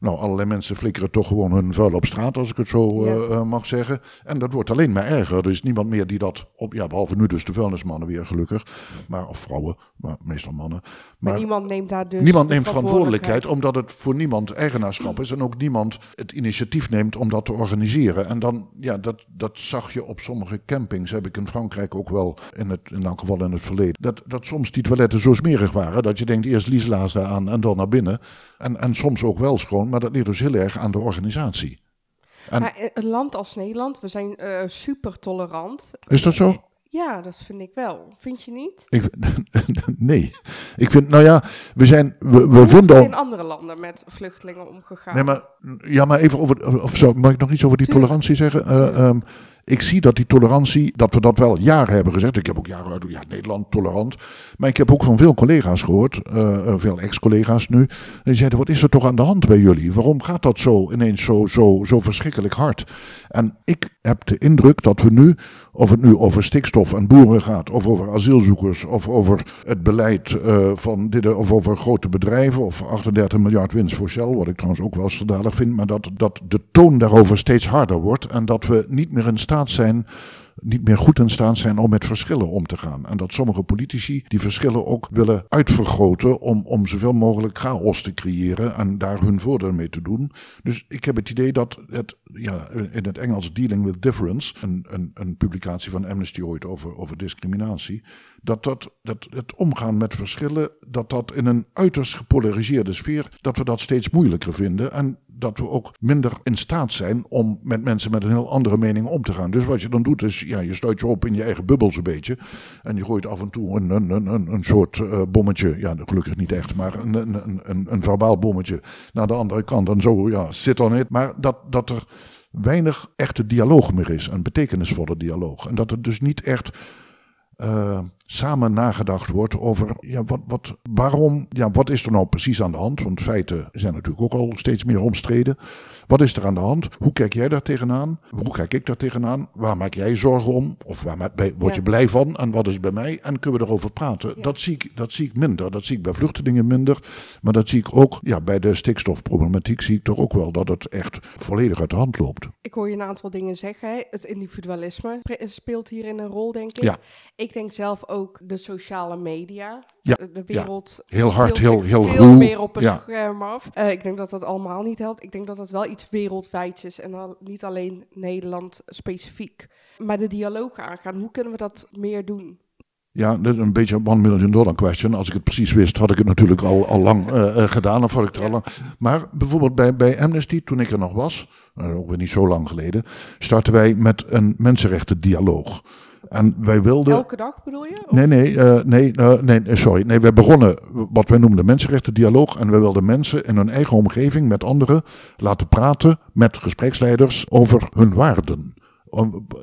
Nou, allerlei mensen flikkeren toch gewoon hun vuil op straat, als ik het zo Ja. eh, eh, mag zeggen. En dat wordt alleen maar erger. Er is niemand meer die dat op, ja, behalve nu dus de vuilnismannen weer gelukkig. Maar, of vrouwen, maar meestal mannen. Maar, Maar niemand neemt daar dus niemand neemt verantwoordelijkheid, omdat het voor niemand eigenaarschap is. En ook niemand het initiatief neemt om dat te organiseren. En dan, ja, dat, dat zag je op sommige campings, heb ik in Frankrijk ook wel, in, het, in elk geval in het verleden. Dat, dat soms die toiletten zo smerig waren, dat je denkt eerst lieslazen aan en dan naar binnen. En, en soms ook wel schoon, maar dat ligt dus heel erg aan de organisatie. En- Maar eh, een land als Nederland, we zijn eh, super tolerant. Is dat zo? Ja, dat vind ik wel. Vind je niet? Ik, nee. Ik vind, nou ja, we zijn, we, we vinden... al- in andere landen met vluchtelingen omgegaan? Nee, maar, ja, maar even over. Of zo, mag ik nog iets over die Tuurlijk. tolerantie zeggen? Ehm, ik zie dat die tolerantie, dat we dat wel jaren hebben gezegd. Ik heb ook jaren uit, ja, Nederland tolerant. Maar ik heb ook van veel collega's gehoord, eh, eh, veel ex-collega's nu. Die zeiden: Wat is er toch aan de hand bij jullie? Waarom gaat dat zo ineens zo, zo, zo verschrikkelijk hard? En ik heb de indruk dat we nu, of het nu over stikstof en boeren gaat, of over asielzoekers, of over het beleid eh, van dit, of over grote bedrijven, of 38 miljard winst voor Shell, wat ik trouwens ook wel schandalig vind, maar dat, dat de toon daarover steeds harder wordt en dat we niet meer in zijn niet meer goed in staat zijn om met verschillen om te gaan. En dat sommige politici die verschillen ook willen uitvergroten om, om zoveel mogelijk chaos te creëren en daar hun voordeel mee te doen. Dus ik heb het idee dat het, ja, in het Engels Dealing with Difference, een, een, een publicatie van Amnesty ooit over, over discriminatie, dat, dat, dat het omgaan met verschillen, dat dat in een uiterst gepolariseerde sfeer, dat we dat steeds moeilijker vinden. En dat we ook minder in staat zijn om met mensen met een heel andere mening om te gaan. Dus wat je dan doet is, ja, je sluit je op in je eigen bubbel zo'n beetje. En je gooit af en toe een, een, een, een, een soort eh, bommetje, ja, gelukkig niet echt, maar een, een, een, een, een verbaal bommetje naar de andere kant. En zo, ja, zit on it. Maar dat, dat er weinig echte dialoog meer is, een betekenisvolle dialoog. En dat er dus niet echt eh, samen nagedacht wordt over ja, wat, wat, waarom, ja, wat is er nou precies aan de hand? Want feiten zijn natuurlijk ook al steeds meer omstreden. Wat is er aan de hand? Hoe kijk jij daar tegenaan? Hoe kijk ik daar tegenaan? Waar maak jij zorgen om? Of waar word je blij van? En wat is bij mij? En kunnen we erover praten? Ja. Dat, zie ik, dat zie ik minder. Dat zie ik bij vluchtelingen minder. Maar dat zie ik ook ja, bij de stikstofproblematiek. Zie ik toch ook wel dat het echt volledig uit de hand loopt. Ik hoor je een aantal dingen zeggen. hè. Het individualisme speelt hierin een rol, denk ik. Ja. Ik denk zelf ook de sociale media. Ja, De, wereld Heel hard, heel, heel veel ruw. meer op een Ja. scherm af. Eh, ik denk dat dat allemaal niet helpt. Ik denk dat dat wel iets wereldwijds is en al, niet alleen Nederland specifiek. Maar de dialoog aangaan, hoe kunnen we dat meer doen? Ja, dat is een beetje een one million dollar question. Als ik het precies wist, had ik het natuurlijk al, al lang eh, eh, gedaan. Of had ik er al lang. Maar bijvoorbeeld bij, bij Amnesty, toen ik er nog was, eh, ook weer niet zo lang geleden, startten wij met een mensenrechtendialoog. En wij wilden. Elke dag bedoel je? Of- Nee, nee, eh, nee, eh, nee, eh, sorry. Nee, we begonnen wat wij noemden mensenrechtendialoog. En we wilden mensen in hun eigen omgeving met anderen laten praten met gespreksleiders over hun waarden.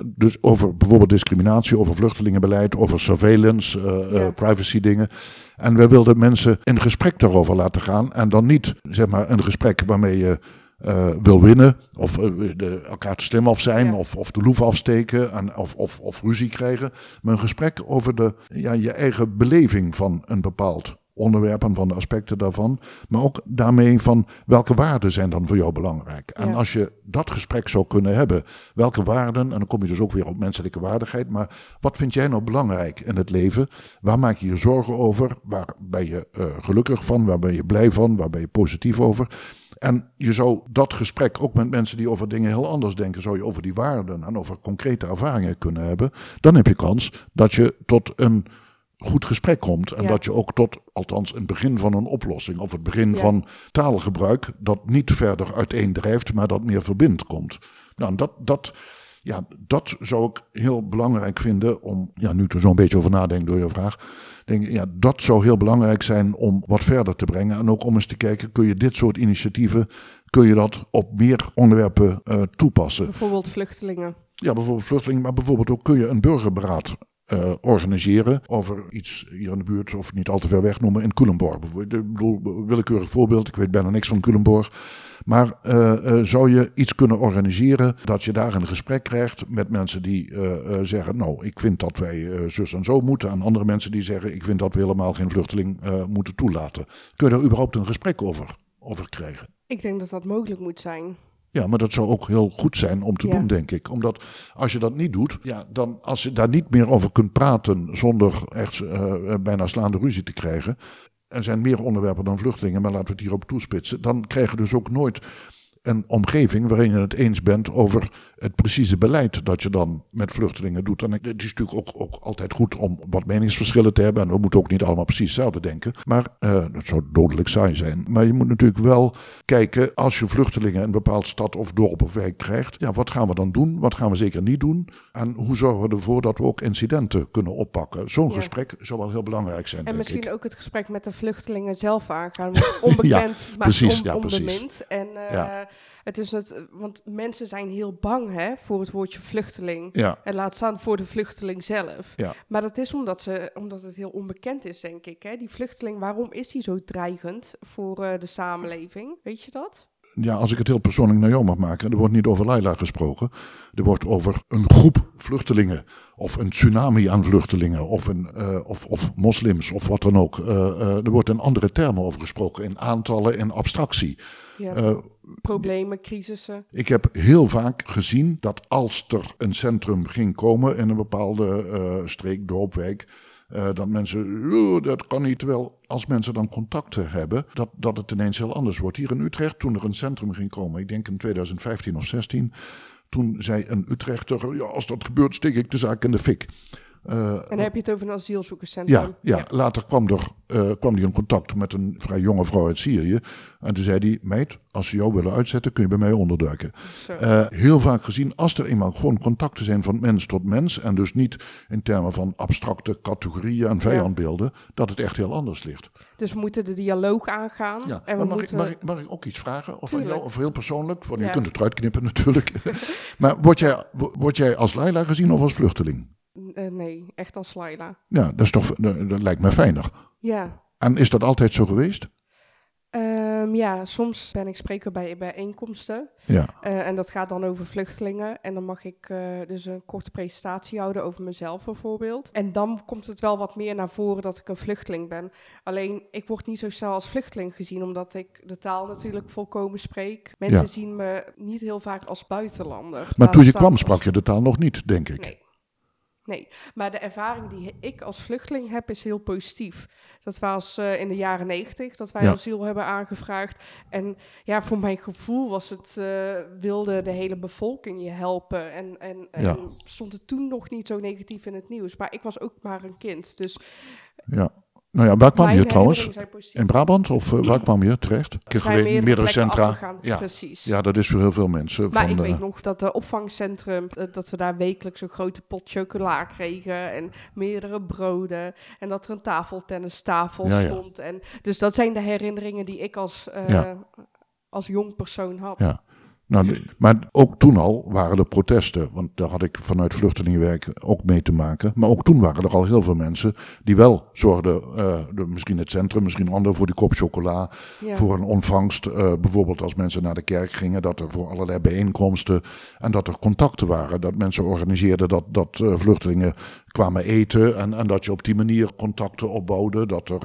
Dus over bijvoorbeeld discriminatie, over vluchtelingenbeleid, over surveillance, Ja. privacy dingen. En we wilden mensen in gesprek daarover laten gaan. En dan niet zeg maar een gesprek waarmee je eh, wil winnen. Of eh, de, elkaar te slim af zijn. Ja. Of, of de loef afsteken. En, of, of, of ruzie krijgen. Maar een gesprek over de, ja, je eigen beleving van een bepaald onderwerpen, van de aspecten daarvan. Maar ook daarmee van welke waarden zijn dan voor jou belangrijk. En Ja. als je dat gesprek zou kunnen hebben, welke waarden, en dan kom je dus ook weer op menselijke waardigheid. Maar wat vind jij nou belangrijk in het leven? Waar maak je je zorgen over? Waar ben je eh, gelukkig van? Waar ben je blij van? Waar ben je positief over? En je zou dat gesprek ook met mensen die over dingen heel anders denken, zou je over die waarden en over concrete ervaringen kunnen hebben. Dan heb je kans dat je tot een goed gesprek komt. En Ja. dat je ook tot, althans, een begin van een oplossing of het begin Ja. van taalgebruik, dat niet verder uiteendrijft, maar dat meer verbindt komt. Nou, dat, dat, ja, dat zou ik heel belangrijk vinden om, ja, nu er zo'n beetje over nadenk door je vraag, denk ik, ja, dat zou heel belangrijk zijn om wat verder te brengen. En ook om eens te kijken, kun je dit soort initiatieven, kun je dat op meer onderwerpen eh, toepassen? Bijvoorbeeld vluchtelingen. Ja, bijvoorbeeld vluchtelingen, maar bijvoorbeeld ook kun je een burgerberaad eh, organiseren over iets hier in de buurt of niet al te ver weg noemen in Culemborg. Bijvoorbeeld, ik bedoel, willekeurig voorbeeld, ik weet bijna niks van Culemborg. Maar eh, eh, zou je iets kunnen organiseren dat je daar een gesprek krijgt met mensen die zeggen, nou, ik vind dat wij zus en zo moeten. En andere mensen die zeggen, ik vind dat we helemaal geen vluchteling moeten toelaten. Kun je daar überhaupt een gesprek over, over krijgen? Ik denk dat dat mogelijk moet zijn. Ja, maar dat zou ook heel goed zijn om te Ja. doen, denk ik. Omdat als je dat niet doet, ja, dan als je daar niet meer over kunt praten zonder echt eh, bijna slaande ruzie te krijgen. Er zijn meer onderwerpen dan vluchtelingen, maar laten we het hierop toespitsen. Dan krijg je dus ook nooit een omgeving waarin je het eens bent over het precieze beleid dat je dan met vluchtelingen doet. En het is natuurlijk ook, ook altijd goed om wat meningsverschillen te hebben. En we moeten ook niet allemaal precies hetzelfde denken. Maar eh, dat zou dodelijk saai zijn. Maar je moet natuurlijk wel kijken, als je vluchtelingen in een bepaald stad of dorp of wijk krijgt. Ja, wat gaan we dan doen? Wat gaan we zeker niet doen? En hoe zorgen we ervoor dat we ook incidenten kunnen oppakken? Zo'n Ja. gesprek zou wel heel belangrijk zijn, En denk misschien ik. ook het gesprek met de vluchtelingen zelf aangaan. Onbekend, maar precies, on- ja, onbemind. En eh, Ja. Het is het, want mensen zijn heel bang hè, voor het woordje vluchteling. Ja, En laat staan voor de vluchteling zelf. Ja. Maar dat is omdat, ze, omdat het heel onbekend is, denk ik. Hè? Die vluchteling, waarom is die zo dreigend voor eh, de samenleving? Weet je dat? Ja, als ik het heel persoonlijk naar jou mag maken. Er wordt niet over Laila gesproken. Er wordt over een groep vluchtelingen. Of een tsunami aan vluchtelingen. Of, een, eh, of, of moslims of wat dan ook. Eh, eh, er wordt in andere termen over gesproken. In aantallen en abstractie. Ja. Problemen, crisissen. ik heb heel vaak gezien dat als er een centrum ging komen in een bepaalde streek, dorp, wijk, eh, dat mensen, "Oh, dat kan niet. Terwijl als mensen dan contacten hebben, dat, dat het ineens heel anders wordt. Hier in Utrecht, toen er een centrum ging komen, ik denk in 2015 of 16, toen zei een Utrechter, ja, als dat gebeurt, steek ik de zaak in de fik. Eh, En dan heb je het over een asielzoekerscentrum. ja, ja, later kwam, er, eh, kwam hij in contact met een vrij jonge vrouw uit Syrië. En toen zei hij, meid, als ze jou willen uitzetten, kun je bij mij onderduiken. Eh, heel vaak gezien, als er eenmaal gewoon contacten zijn van mens tot mens, en dus niet in termen van abstracte categorieën en vijandbeelden, dat het echt heel anders ligt. Dus we moeten de dialoog aangaan. Ja, en we maar mag, moeten... ik, mag, ik, mag ik ook iets vragen? Of jou, of heel persoonlijk? Want je kunt het eruit knippen natuurlijk. maar word jij, word jij als Leila gezien of als vluchteling? Eh, nee, echt als Laila. Ja, dat, is toch, dat, dat lijkt me fijner. Ja. En is dat altijd zo geweest? Ehm, ja, soms ben ik spreker bij bijeenkomsten. Ja. Eh, en dat gaat dan over vluchtelingen. En dan mag ik eh, dus een korte presentatie houden over mezelf bijvoorbeeld. En dan komt het wel wat meer naar voren dat ik een vluchteling ben. Alleen, ik word niet zo snel als vluchteling gezien, omdat ik de taal natuurlijk volkomen spreek. Mensen Ja. zien me niet heel vaak als buitenlander. Maar toen je kwam als- sprak je de taal nog niet, denk ik. Nee. Nee, maar de ervaring die ik als vluchteling heb is heel positief. Dat was eh, in de jaren negentig dat wij Ja. asiel hebben aangevraagd. En ja, voor mijn gevoel was het, eh, wilde de hele bevolking je helpen. En, en, en Ja. stond het toen nog niet zo negatief in het nieuws. Maar ik was ook maar een kind. Dus Ja. Nou ja, waar kwam je trouwens? In Brabant of eh, waar kwam je terecht? Ik Er heb zijn geweten, meerdere meerdere plekken centra. afgegaan, Ja. Precies. ja, dat is voor heel veel mensen. Maar van, ik weet nog dat de opvangcentrum, eh, dat we daar wekelijks een grote pot chocola kregen en meerdere broden. En dat er een tafeltennistafel Ja, ja. stond. En, dus dat zijn de herinneringen die ik als, eh, als jong persoon had. Ja. Nou, maar ook toen al waren er protesten. Want daar had ik vanuit vluchtelingenwerk ook mee te maken. Maar ook toen waren er al heel veel mensen die wel zorgden. eh, de- misschien het centrum, misschien anderen voor die kop chocola. Ja. Voor een ontvangst. eh, bijvoorbeeld als mensen naar de kerk gingen. Dat er voor allerlei bijeenkomsten. En dat er contacten waren. Dat mensen organiseerden dat, dat eh, vluchtelingen kwamen eten. En, en dat je op die manier contacten opbouwde. Dat er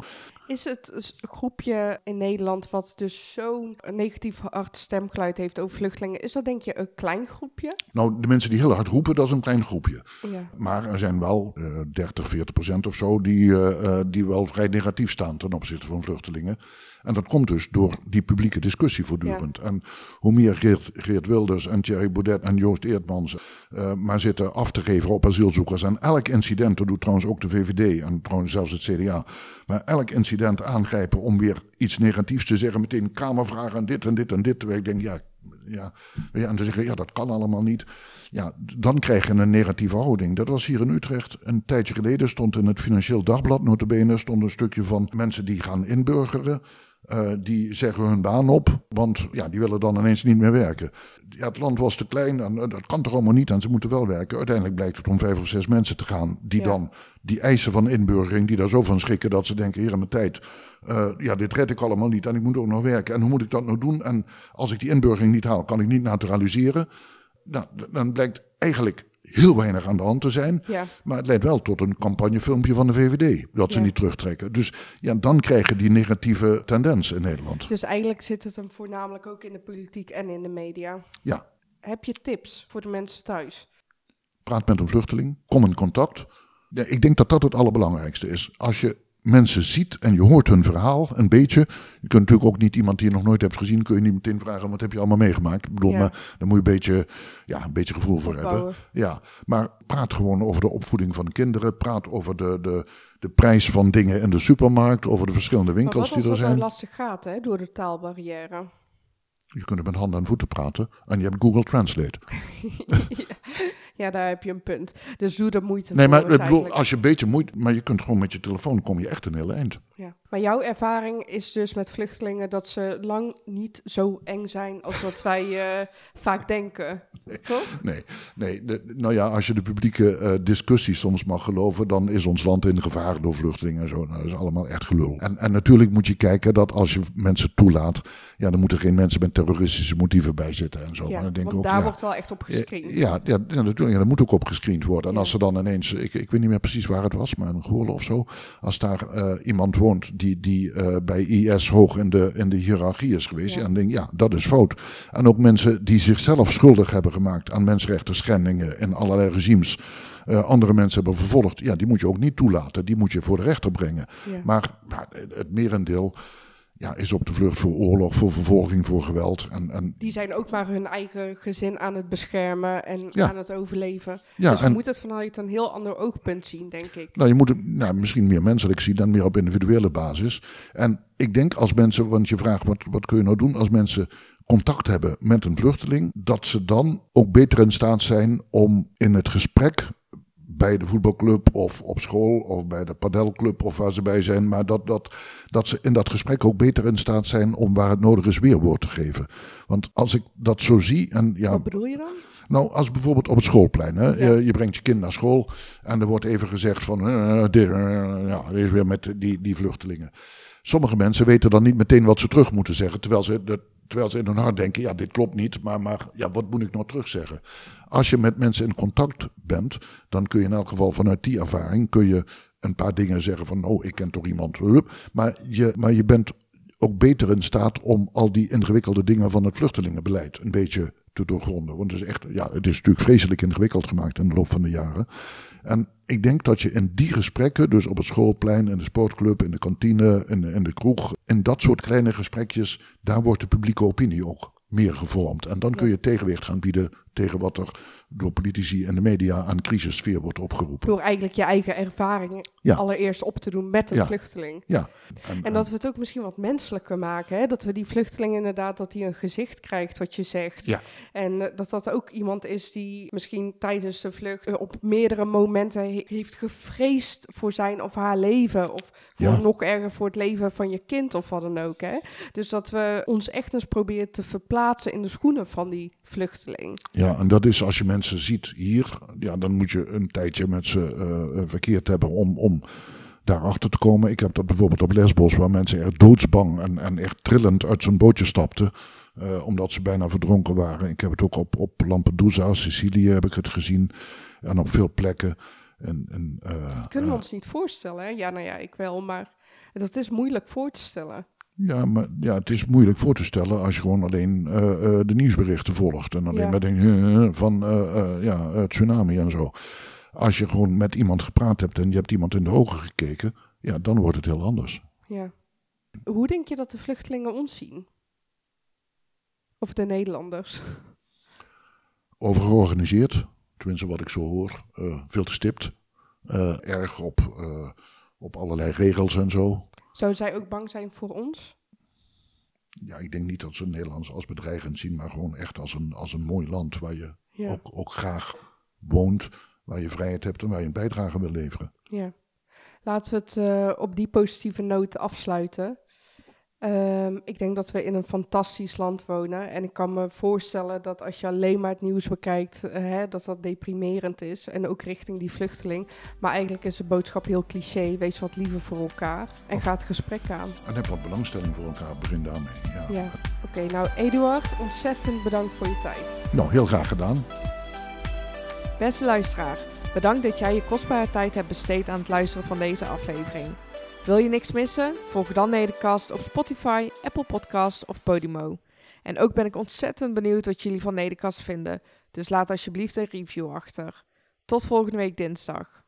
Is het groepje in Nederland wat dus zo'n negatief hard stemgeluid heeft over vluchtelingen, is dat denk je een klein groepje? Nou, de mensen die heel hard roepen, dat is een klein groepje. Ja. Maar er zijn wel eh 30, 40 procent of zo die, eh, eh, die wel vrij negatief staan ten opzichte van vluchtelingen. En dat komt dus door die publieke discussie voortdurend. En hoe meer Geert, Geert Wilders en Thierry Baudet en Joost Eertmans eh, maar zitten af te geven op asielzoekers. En elk incident, dat doet trouwens ook de VVD en trouwens zelfs het CDA. Maar elk incident aangrijpen om weer iets negatiefs te zeggen. Meteen kamervragen en dit en dit en dit. Terwijl ik denk, ja, ja, ja, en te zeggen, ja, dat kan allemaal niet. Ja, dan krijg je een negatieve houding. Dat was hier in Utrecht een tijdje geleden. Stond in het Financieel Dagblad, notabene, stond een stukje van mensen die gaan inburgeren. Eh, die zeggen hun baan op, want ja, die willen dan ineens niet meer werken. Ja, het land was te klein en eh, dat kan toch allemaal niet en ze moeten wel werken. Uiteindelijk blijkt het om vijf of zes mensen te gaan die Ja. dan die eisen van inburgering, die daar zo van schrikken dat ze denken, hier aan mijn tijd, eh, ja, dit red ik allemaal niet en ik moet ook nog werken. En hoe moet ik dat nou doen? En als ik die inburgering niet haal, kan ik niet naturaliseren. Nou, dan blijkt eigenlijk heel weinig aan de hand te zijn. Ja. Maar het leidt wel tot een campagnefilmpje van de VVD. Dat ze Ja. niet terugtrekken. Dus ja, dan krijg je die negatieve tendens in Nederland. Dus eigenlijk zit het hem voornamelijk ook in de politiek en in de media. Ja, Heb je tips voor de mensen thuis? praat met een vluchteling. Kom in contact. Ja, ik denk dat dat het allerbelangrijkste is. Als je mensen ziet en je hoort hun verhaal een beetje. Je kunt natuurlijk ook niet iemand die je nog nooit hebt gezien... kun je niet meteen vragen wat heb je allemaal meegemaakt. Ik bedoel, Ja. maar daar moet je een beetje, ja, een beetje gevoel voor hebben. Ja, maar praat gewoon over de opvoeding van kinderen. Praat over de, de, de prijs van dingen in de supermarkt. Over de verschillende winkels die er dat nou zijn. lastig gaat hè, door de taalbarrière? Je kunt met handen en voeten praten. En je hebt Google Translate. ja, daar heb je een punt. Dus doe er moeite Nee, voor. maar bedoel, als je een beetje moeite... Maar je kunt gewoon met je telefoon kom je echt een heel eind. Ja. Maar jouw ervaring is dus met vluchtelingen dat ze lang niet zo eng zijn als wat wij eh, vaak denken. Toch? Nee, nee de- nou ja, als je de publieke eh, discussie soms mag geloven, dan is ons land in gevaar door vluchtelingen en zo. Nou, dat is allemaal echt gelul. En, en natuurlijk moet je kijken dat als je mensen toelaat, ja, dan moeten geen mensen met terroristische motieven bij zitten en zo. Ja, maar dan denk ik want ook, daar ja, wordt wel echt op gescreend. Ja, ja, ja, natuurlijk. Daar moet ook op gescreend worden. En als er dan ineens, ik, ik weet niet meer precies waar het was, maar in Goorlen of zo. Als daar eh, iemand woont die, die eh, bij IS hoog in de, in de hiërarchie is geweest. Ja. Dan denk ja, dat is fout. En ook mensen die zichzelf schuldig hebben gemaakt aan mensenrechten schendingen in allerlei regimes. eh, andere mensen hebben vervolgd. Ja, die moet je ook niet toelaten. Die moet je voor de rechter brengen. Ja. Maar het het merendeel ja, is op de vlucht voor oorlog, voor vervolging, voor geweld. En, en Die zijn ook maar hun eigen gezin aan het beschermen en Ja. aan het overleven. ja, dus je en, moet het vanuit een heel ander oogpunt zien, denk ik. Nou, je moet het nou, misschien meer menselijk zien dan meer op individuele basis. En ik denk als mensen, want je vraagt wat, wat kun je nou doen als mensen contact hebben met een vluchteling, dat ze dan ook beter in staat zijn om in het gesprek bij de voetbalclub of op school of bij de padelclub of waar ze bij zijn, maar dat, dat, dat ze in dat gesprek ook beter in staat zijn om waar het nodig is weerwoord te geven. Want als ik dat zo zie en ja, Wat bedoel je dan? nou, als bijvoorbeeld op het schoolplein. Hè? Ja. Je, je brengt je kind naar school en er wordt even gezegd van... eh, dit, eh, ja, dit is weer met die, die vluchtelingen. Sommige mensen weten dan niet meteen wat ze terug moeten zeggen... terwijl ze, terwijl ze in hun hart denken, ja, dit klopt niet... maar, maar ja, wat moet ik nou terugzeggen? Als je met mensen in contact bent... dan kun je in elk geval vanuit die ervaring... kun je een paar dingen zeggen van... oh, ik ken toch iemand... Maar je, maar je bent ook beter in staat om al die ingewikkelde dingen van het vluchtelingenbeleid een beetje te doorgronden. Want het is echt, ja, het is natuurlijk vreselijk ingewikkeld gemaakt in de loop van de jaren. En ik denk dat je in die gesprekken, dus op het schoolplein, in de sportclub, in de kantine, in de, in de kroeg, in dat soort kleine gesprekjes, daar wordt de publieke opinie ook meer gevormd. En dan kun je tegenwicht gaan bieden tegen wat er door politici en de media aan crisissfeer wordt opgeroepen. Door eigenlijk je eigen ervaringen Ja. allereerst op te doen met een Ja. vluchteling. Ja. En dat we het ook misschien wat menselijker maken. Hè? Dat we die vluchteling inderdaad, dat hij een gezicht krijgt wat je zegt. Ja. En eh, dat dat ook iemand is die misschien tijdens de vlucht eh, op meerdere momenten he- heeft gevreesd voor zijn of haar leven. Of voor nog erger voor het leven van je kind of wat dan ook. Hè? Dus dat we ons echt eens proberen te verplaatsen in de schoenen van die vluchteling. Ja, en dat is als je mensen ziet hier, ja, dan moet je een tijdje met ze eh, verkeerd hebben om, om daarachter te komen. Ik heb dat bijvoorbeeld op Lesbos, waar mensen echt doodsbang en, en echt trillend uit zo'n bootje stapten. eh, omdat ze bijna verdronken waren. Ik heb het ook op, op Lampedusa, Sicilië heb ik het gezien. En op veel plekken. En, en, eh, Dat kunnen we eh, ons niet voorstellen. Hè? Ja, nou ja, ik wel, maar Dat is moeilijk voor te stellen. Ja, maar ja, het is moeilijk voor te stellen als je gewoon alleen eh, eh, de nieuwsberichten volgt. En alleen Ja. maar denkt van eh, ja, tsunami en zo. Als je gewoon met iemand gepraat hebt en je hebt iemand in de ogen gekeken, ja, dan wordt het heel anders. Ja. Hoe denk je dat de vluchtelingen ons zien? Of de Nederlanders? Overgeorganiseerd, tenminste wat ik zo hoor, veel te stipt. erg op, op allerlei regels en zo. Zouden zij ook bang zijn voor ons? Ja, ik denk niet dat ze Nederland als bedreigend zien, maar gewoon echt als een, als een mooi land waar je Ja. ook, ook graag woont, waar je vrijheid hebt en waar je een bijdrage wil leveren. ja. Laten we het eh, op die positieve noot afsluiten. Ehm, ik denk dat we in een fantastisch land wonen. En ik kan me voorstellen dat als je alleen maar het nieuws bekijkt, eh, hè, dat dat deprimerend is. En ook richting die vluchteling. Maar eigenlijk is de boodschap heel cliché. Wees wat liever voor elkaar. En Of- ga het gesprek aan. En heb wat belangstelling voor elkaar, begin daarmee. Ja. Ja. Oké, nou Eduard, ontzettend bedankt voor je tijd. Nou, heel graag gedaan. Beste luisteraar, bedankt dat jij je kostbare tijd hebt besteed aan het luisteren van deze aflevering. Wil je niks missen? Volg dan Nedercast op Spotify, Apple Podcast of Podimo. En ook ben ik ontzettend benieuwd wat jullie van Nedercast vinden, dus laat alsjeblieft een review achter. Tot volgende week dinsdag.